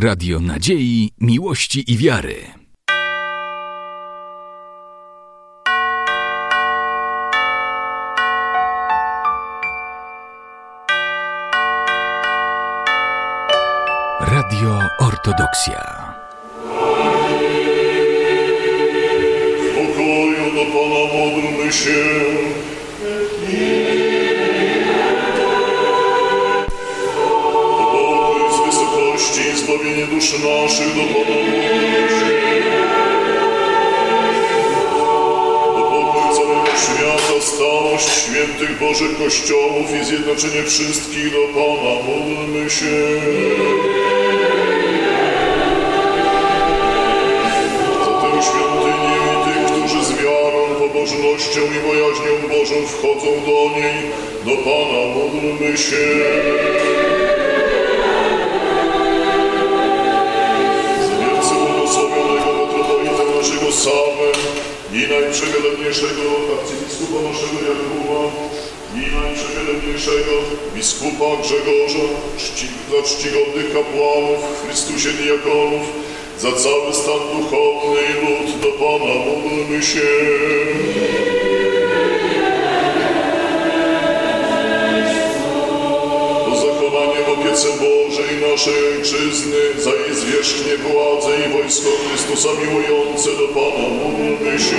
Radio Nadziei, Miłości i Wiary. Radio Ortodoksja. Pokoju do Pana módlmy się. Zbawienie duszy naszych do Pana pokój całego świata, stałość świętych Bożych Kościołów i zjednoczenie wszystkich do Pana módlmy się. Za tę świątynię i tych, którzy z wiarą, pobożnością i bojaźnią Bożą wchodzą do niej, do Pana módlmy się. I najprzewielebniejszego arcybiskupa naszego Jakuba i najprzewielebniejszego biskupa Grzegorza, czci, za czcigodnych kapłanów w Chrystusie diakonów, za cały stan duchowny i lud do Pana módlmy się. O zachowanie w opiece Bożej naszej Ojczyzny, za jej zwierzchnie władzę i wojsko Chrystusa miłujące do Pana módlmy się.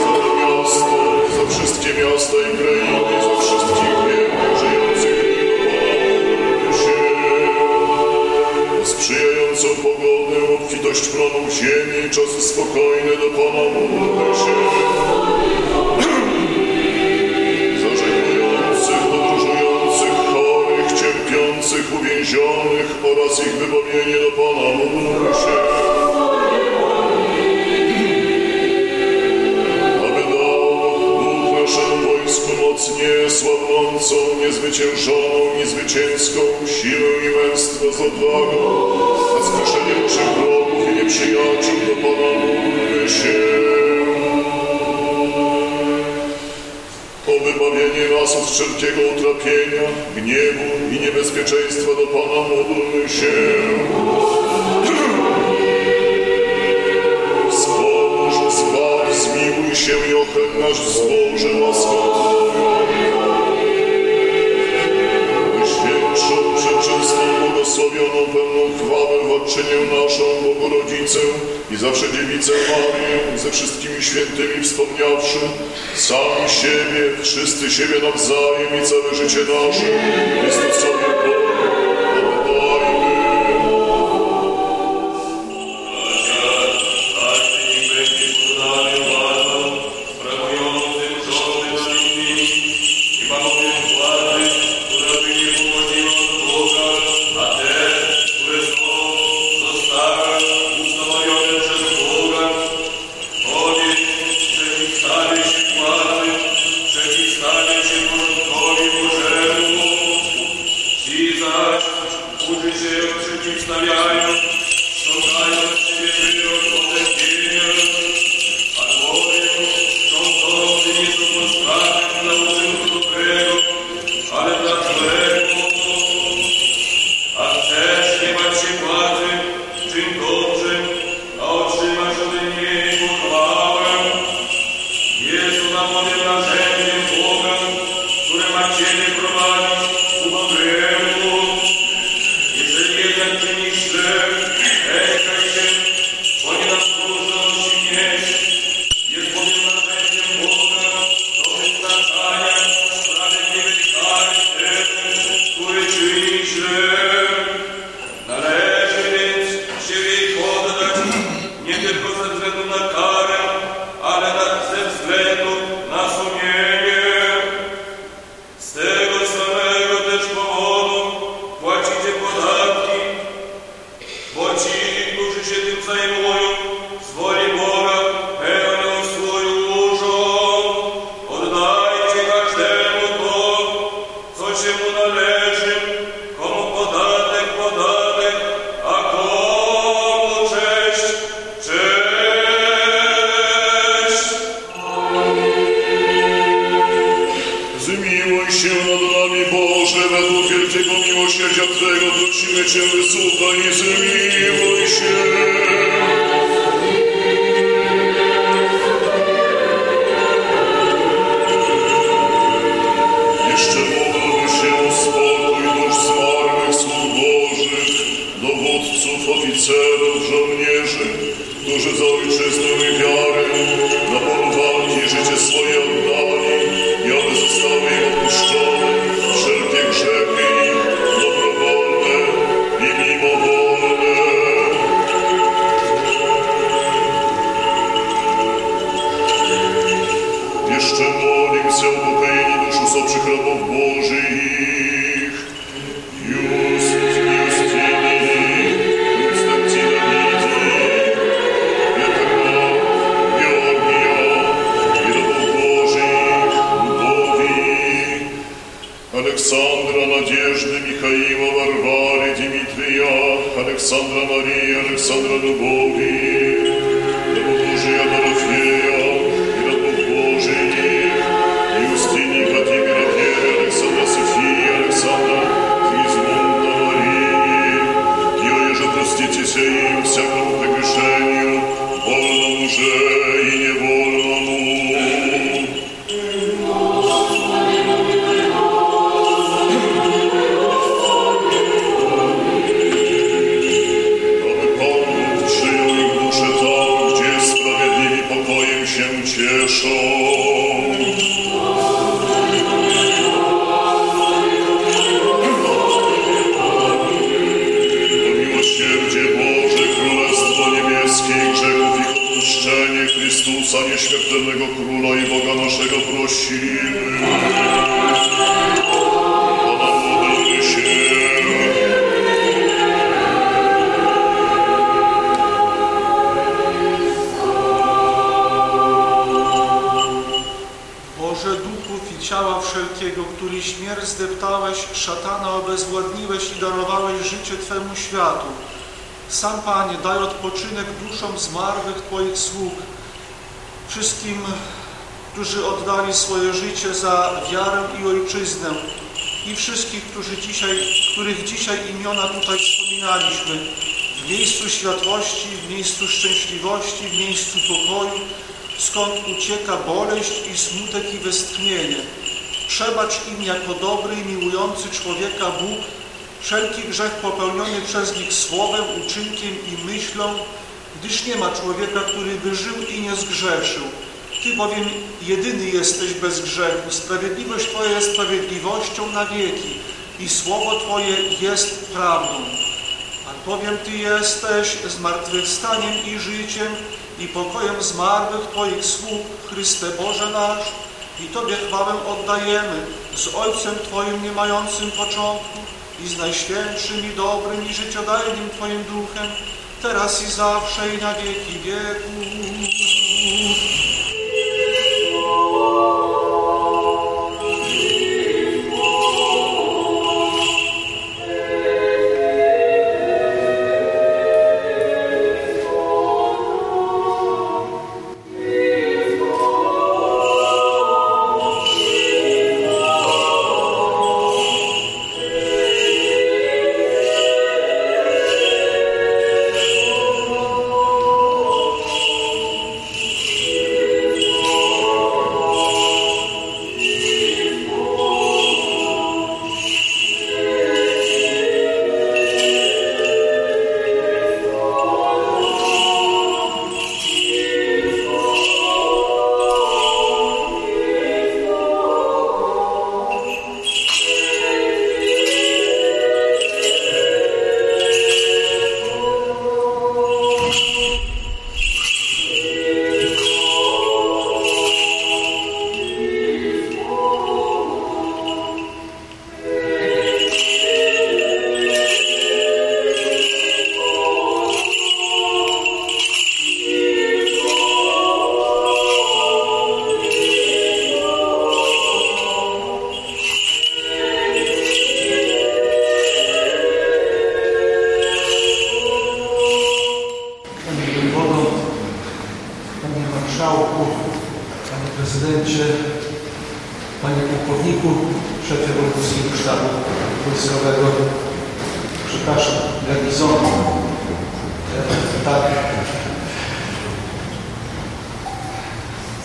Za to miasto, za wszystkie miasta i krainy, władczynię naszą, Bogu Rodzicę i zawsze Dziewicę Marię, ze wszystkimi świętymi wspomniawszy, sami siebie, wszyscy siebie nawzajem i całe życie nasze, Chrystusowi Bogu Благословляю szatana obezwładniłeś i darowałeś życie Twemu światu. Sam Panie, daj odpoczynek duszom zmarłych Twoich sług, wszystkim, którzy oddali swoje życie za wiarę i ojczyznę i wszystkich, którzy dzisiaj, których dzisiaj imiona tutaj wspominaliśmy, w miejscu światłości, w miejscu szczęśliwości, w miejscu pokoju, skąd ucieka boleść i smutek i westchnienie. Przebacz im jako dobry i miłujący człowieka Bóg wszelki grzech popełniony przez nich słowem, uczynkiem i myślą, gdyż nie ma człowieka, który by żył i nie zgrzeszył. Ty bowiem jedyny jesteś bez grzechu, sprawiedliwość Twoja jest sprawiedliwością na wieki i słowo Twoje jest prawdą. Albowiem Ty jesteś zmartwychwstaniem i życiem i pokojem zmarłych Twoich sług, Chryste Boże nasz, i Tobie chwałę oddajemy z Ojcem Twoim nie mającym początku i z Najświętszym i dobrym i życiodajnym Twoim Duchem, teraz i zawsze i na wieki wieków. Szefie wojewódzkiego sztabu wojskowego, przepraszam, garnizonu. E, Tak.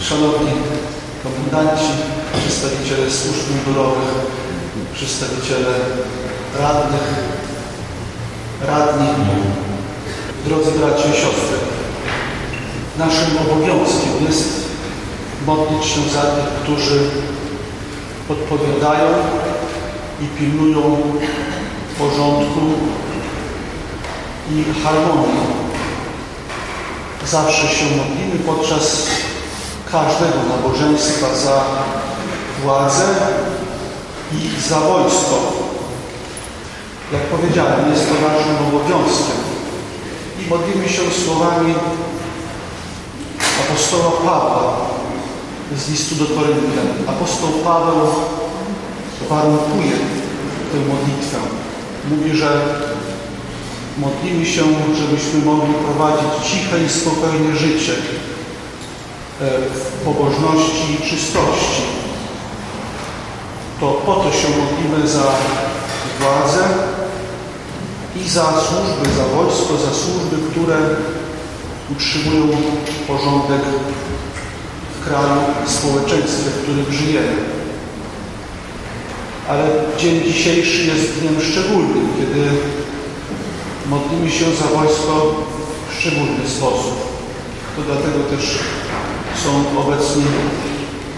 Szanowni komendanci, przedstawiciele służb mundurowych, przedstawiciele radnych, radni, drodzy bracia i siostry, naszym obowiązkiem jest modlić się za tych, którzy odpowiadają i pilnują porządku i harmonii. Zawsze się modlimy podczas każdego nabożeństwa za władzę i za wojsko. Jak powiedziałem, jest to naszym obowiązkiem. I modlimy się słowami apostoła Pawła z listu do Koryntian. Apostoł Paweł warunkuje tę modlitwę. Mówi, że modlimy się, żebyśmy mogli prowadzić ciche i spokojne życie e, w pobożności i czystości. To po to się modlimy za władzę i za służby, za wojsko, za służby, które utrzymują porządek kraju, w społeczeństwie, w którym żyjemy. Ale dzień dzisiejszy jest dniem szczególnym, kiedy modlimy się za wojsko w szczególny sposób. To dlatego też są obecni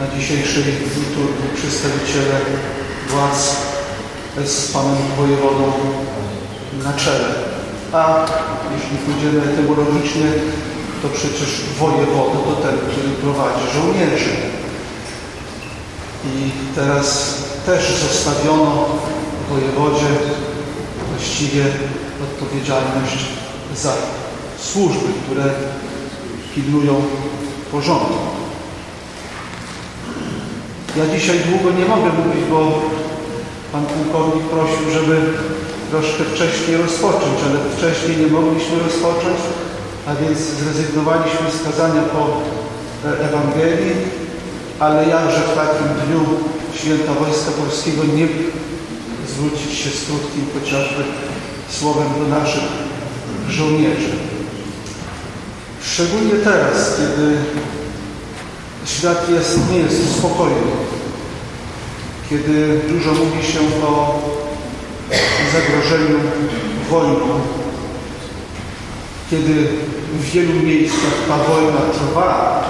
na dzisiejszej liturgii przedstawiciele władz z Panem Wojewodą na czele. A jeśli pójdziemy etymologicznie, to przecież wojewoda to ten, który prowadzi żołnierzy. I teraz też zostawiono wojewodzie właściwie odpowiedzialność za służby, które pilnują porządku. Ja dzisiaj długo nie mogę mówić, bo Pan pułkownik prosił, żeby troszkę wcześniej rozpocząć, ale wcześniej nie mogliśmy rozpocząć, a więc zrezygnowaliśmy z kazania po e, Ewangelii, ale jakże w takim dniu Święta Wojska Polskiego nie zwrócić się z krótkim chociażby słowem do naszych żołnierzy. Szczególnie teraz, kiedy świat jest, nie jest spokojny, kiedy dużo mówi się o zagrożeniu wojną, kiedy w wielu miejscach ta wojna trwa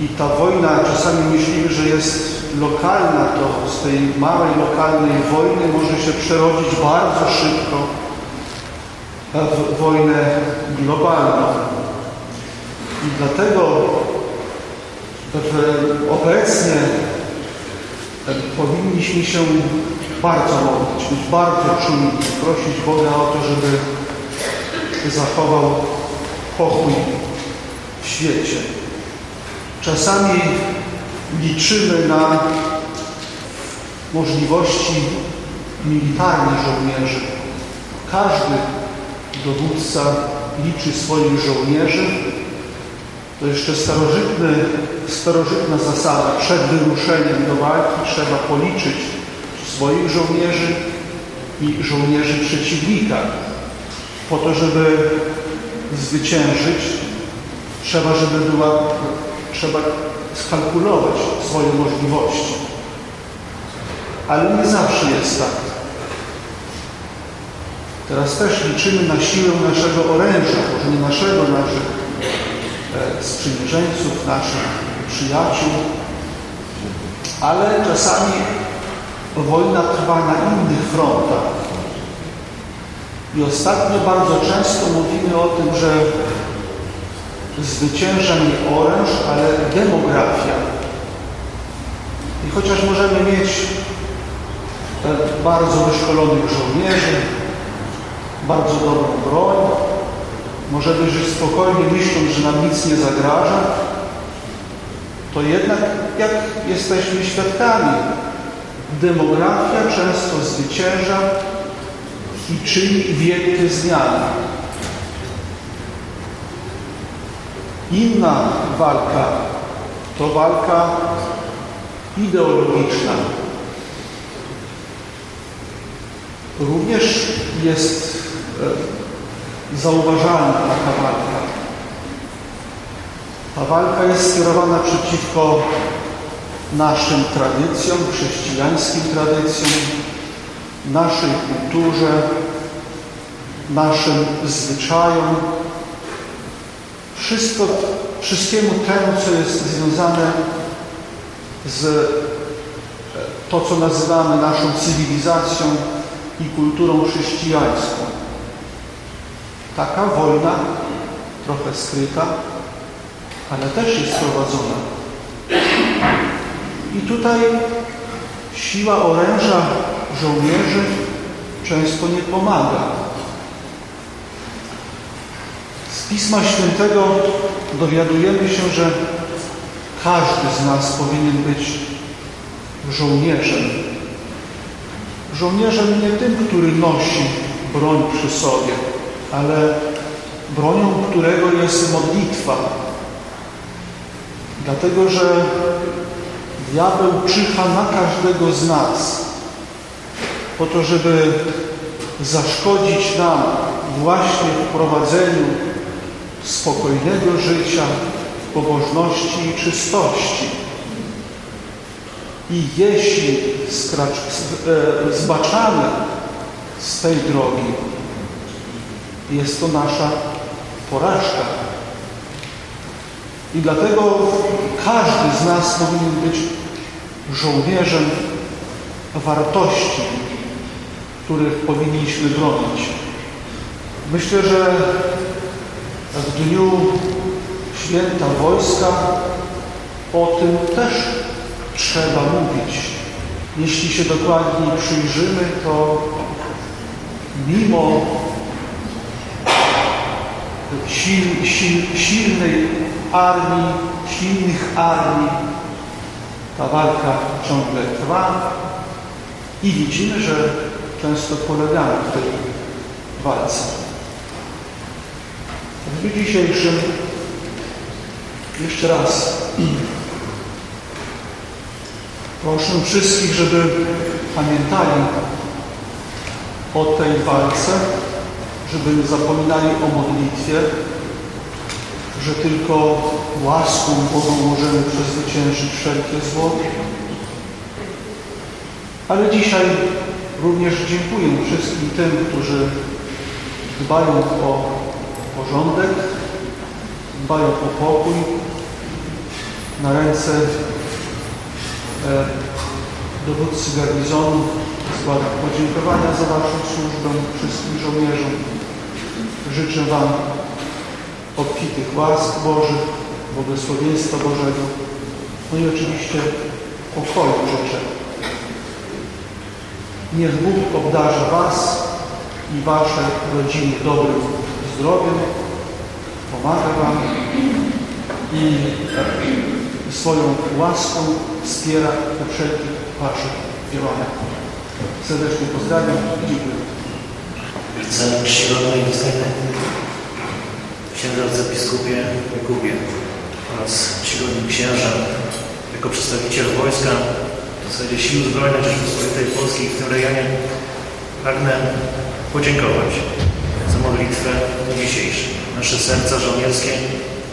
i ta wojna czasami myślimy, że jest lokalna, to z tej małej lokalnej wojny może się przerodzić bardzo szybko w wojnę globalną. I dlatego obecnie powinniśmy się bardzo modlić, być bardzo czujni, prosić Boga o to, żeby zachował pokój w świecie. Czasami liczymy na możliwości militarnych żołnierzy. Każdy dowódca liczy swoich żołnierzy. To jeszcze starożytny, starożytna zasada. Przed wyruszeniem do walki trzeba policzyć swoich żołnierzy i żołnierzy przeciwnika. Po to, żeby zwyciężyć, trzeba, żeby była, trzeba skalkulować swoje możliwości. Ale nie zawsze jest tak. Teraz też liczymy na siłę naszego oręża, może nie naszego, naszych e, sprzymierzeńców, naszych przyjaciół, ale czasami wojna trwa na innych frontach. I ostatnio bardzo często mówimy o tym, że zwycięża nie oręż, ale demografia. I chociaż możemy mieć bardzo wyszkolonych żołnierzy, bardzo dobrą broń, możemy żyć spokojnie, myśląc, że nam nic nie zagraża, to jednak, jak jesteśmy świadkami, demografia często zwycięża i czyni wielkie zmiany. Inna walka to walka ideologiczna. również jest e, zauważalna taka walka. Ta walka jest skierowana przeciwko naszym tradycjom, chrześcijańskim tradycjom, naszej kulturze, naszym zwyczajom, wszystko, wszystkiemu temu, co jest związane z e, to, co nazywamy naszą cywilizacją i kulturą chrześcijańską. Taka wojna, trochę skryta, ale też jest prowadzona. I tutaj siła oręża żołnierzy często nie pomaga. Z Pisma Świętego dowiadujemy się, że każdy z nas powinien być żołnierzem. Żołnierzem nie tym, który nosi broń przy sobie, ale bronią którego jest modlitwa. Dlatego, że diabeł czyha na każdego z nas po to, żeby zaszkodzić nam właśnie w prowadzeniu spokojnego życia, pobożności i czystości. I jeśli skracz, e, zbaczamy z tej drogi, jest to nasza porażka. I dlatego każdy z nas powinien być żołnierzem wartości, których powinniśmy bronić. Myślę, że w dniu święta wojska o tym też trzeba mówić. Jeśli się dokładniej przyjrzymy, to mimo sil, sil, silnej armii, silnych armii, ta walka ciągle trwa i widzimy, że często polegamy w tej walce. W dniu dzisiejszym jeszcze raz proszę wszystkich, żeby pamiętali o tej walce, żeby nie zapominali o modlitwie, że tylko łaską Boga możemy przezwyciężyć wszelkie zło. Ale dzisiaj również dziękuję wszystkim tym, którzy dbają o porządek, dbają o pokój. Na ręce e, dowódcy garnizonu składam podziękowania za Waszą służbę wszystkim żołnierzom. Życzę Wam obfitych łask Bożych, błogosławieństwa Bożego, no i oczywiście pokoju życzę. Niech Bóg obdarza Was i Wasze rodziny dobrym zdrowiem, pomaga Wam i swoją łaską wspiera we wszelkich Waszych działaniach. Serdecznie pozdrawiam i dziękuję. Chcę czcigodny i dostojny księdza Jakubie oraz czcigodnym księża jako przedstawiciel wojska w zasadzie Sił Zbrojnych Rzeczypospolitej Polskiej w tym rejonie pragnę podziękować za modlitwę dzisiejszą. Nasze serca żołnierskie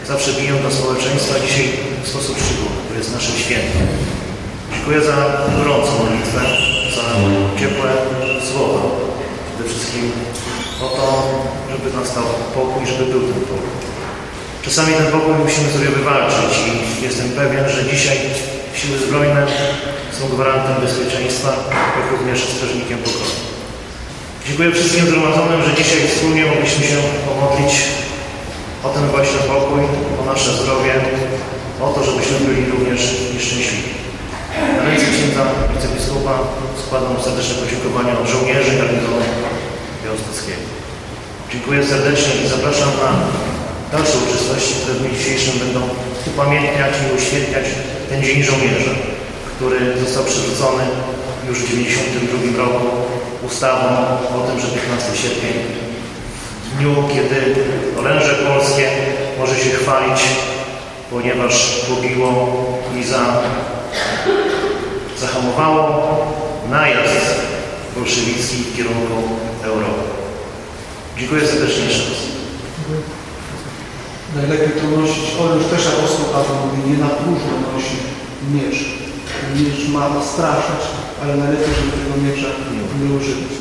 zawsze biją do społeczeństwa dzisiaj w sposób szczególny. To jest nasze święto. Dziękuję za gorącą modlitwę, za ciepłe słowa. Przede wszystkim o to, żeby nastał pokój, żeby był ten pokój. Czasami ten pokój musimy sobie wywalczyć i jestem pewien, że dzisiaj siły zbrojne są gwarantem bezpieczeństwa, jak również strażnikiem pokoju. Dziękuję wszystkim zgromadzonym, że dzisiaj wspólnie mogliśmy się pomodlić o ten właśnie pokój, o nasze zdrowie, o to, żebyśmy byli również nieszczęśliwi. Na ręce księdza wicebiskupa składam serdeczne podziękowania od żołnierzy garnizonu białostockiego. Dziękuję serdecznie i zapraszam na dalsze uczestności, które w dniu dzisiejszym będą upamiętniać i uświetniać ten Dzień Żołnierza, który został przywrócony już w 1992 roku ustawą o tym, że 15 sierpień w dniu, kiedy oręże polskie może się chwalić, ponieważ pobiło i za, zahamowało najazd bolszewicki w kierunku Europy. Dziękuję serdecznie jeszcze raz. Najlepiej to nosić, oręż też apostoł Paweł mówi, nie na próżno nosi miecz. Miecz ma nastraszać, ale najlepiej, żeby tego miecza nie używać.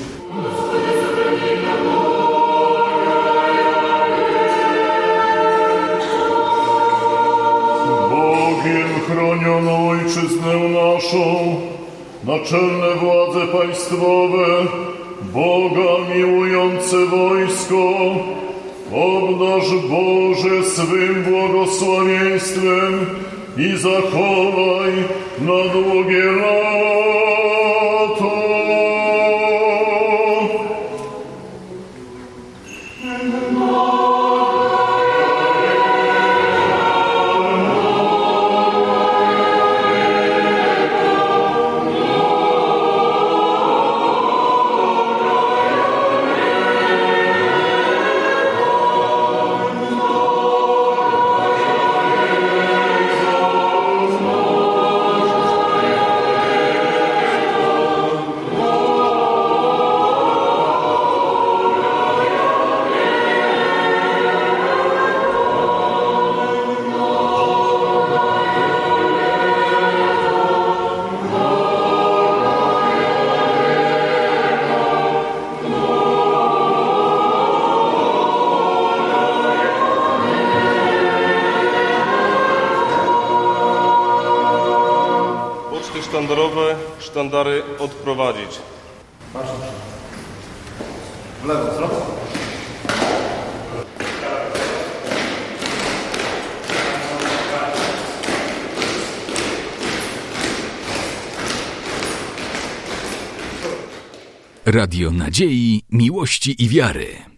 Bogiem chronioną ojczyznę naszą, naczelne władze państwowe, Boga miłujące wojsko, obdarz Boże swym błogosławieństwem i zachowaj na długie sztandarowe, sztandary odprowadzić. W lewo, co? Radio Nadziei, Miłości i Wiary.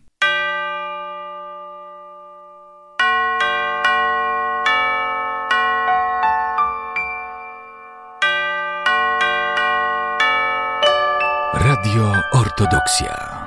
Ortodoksja.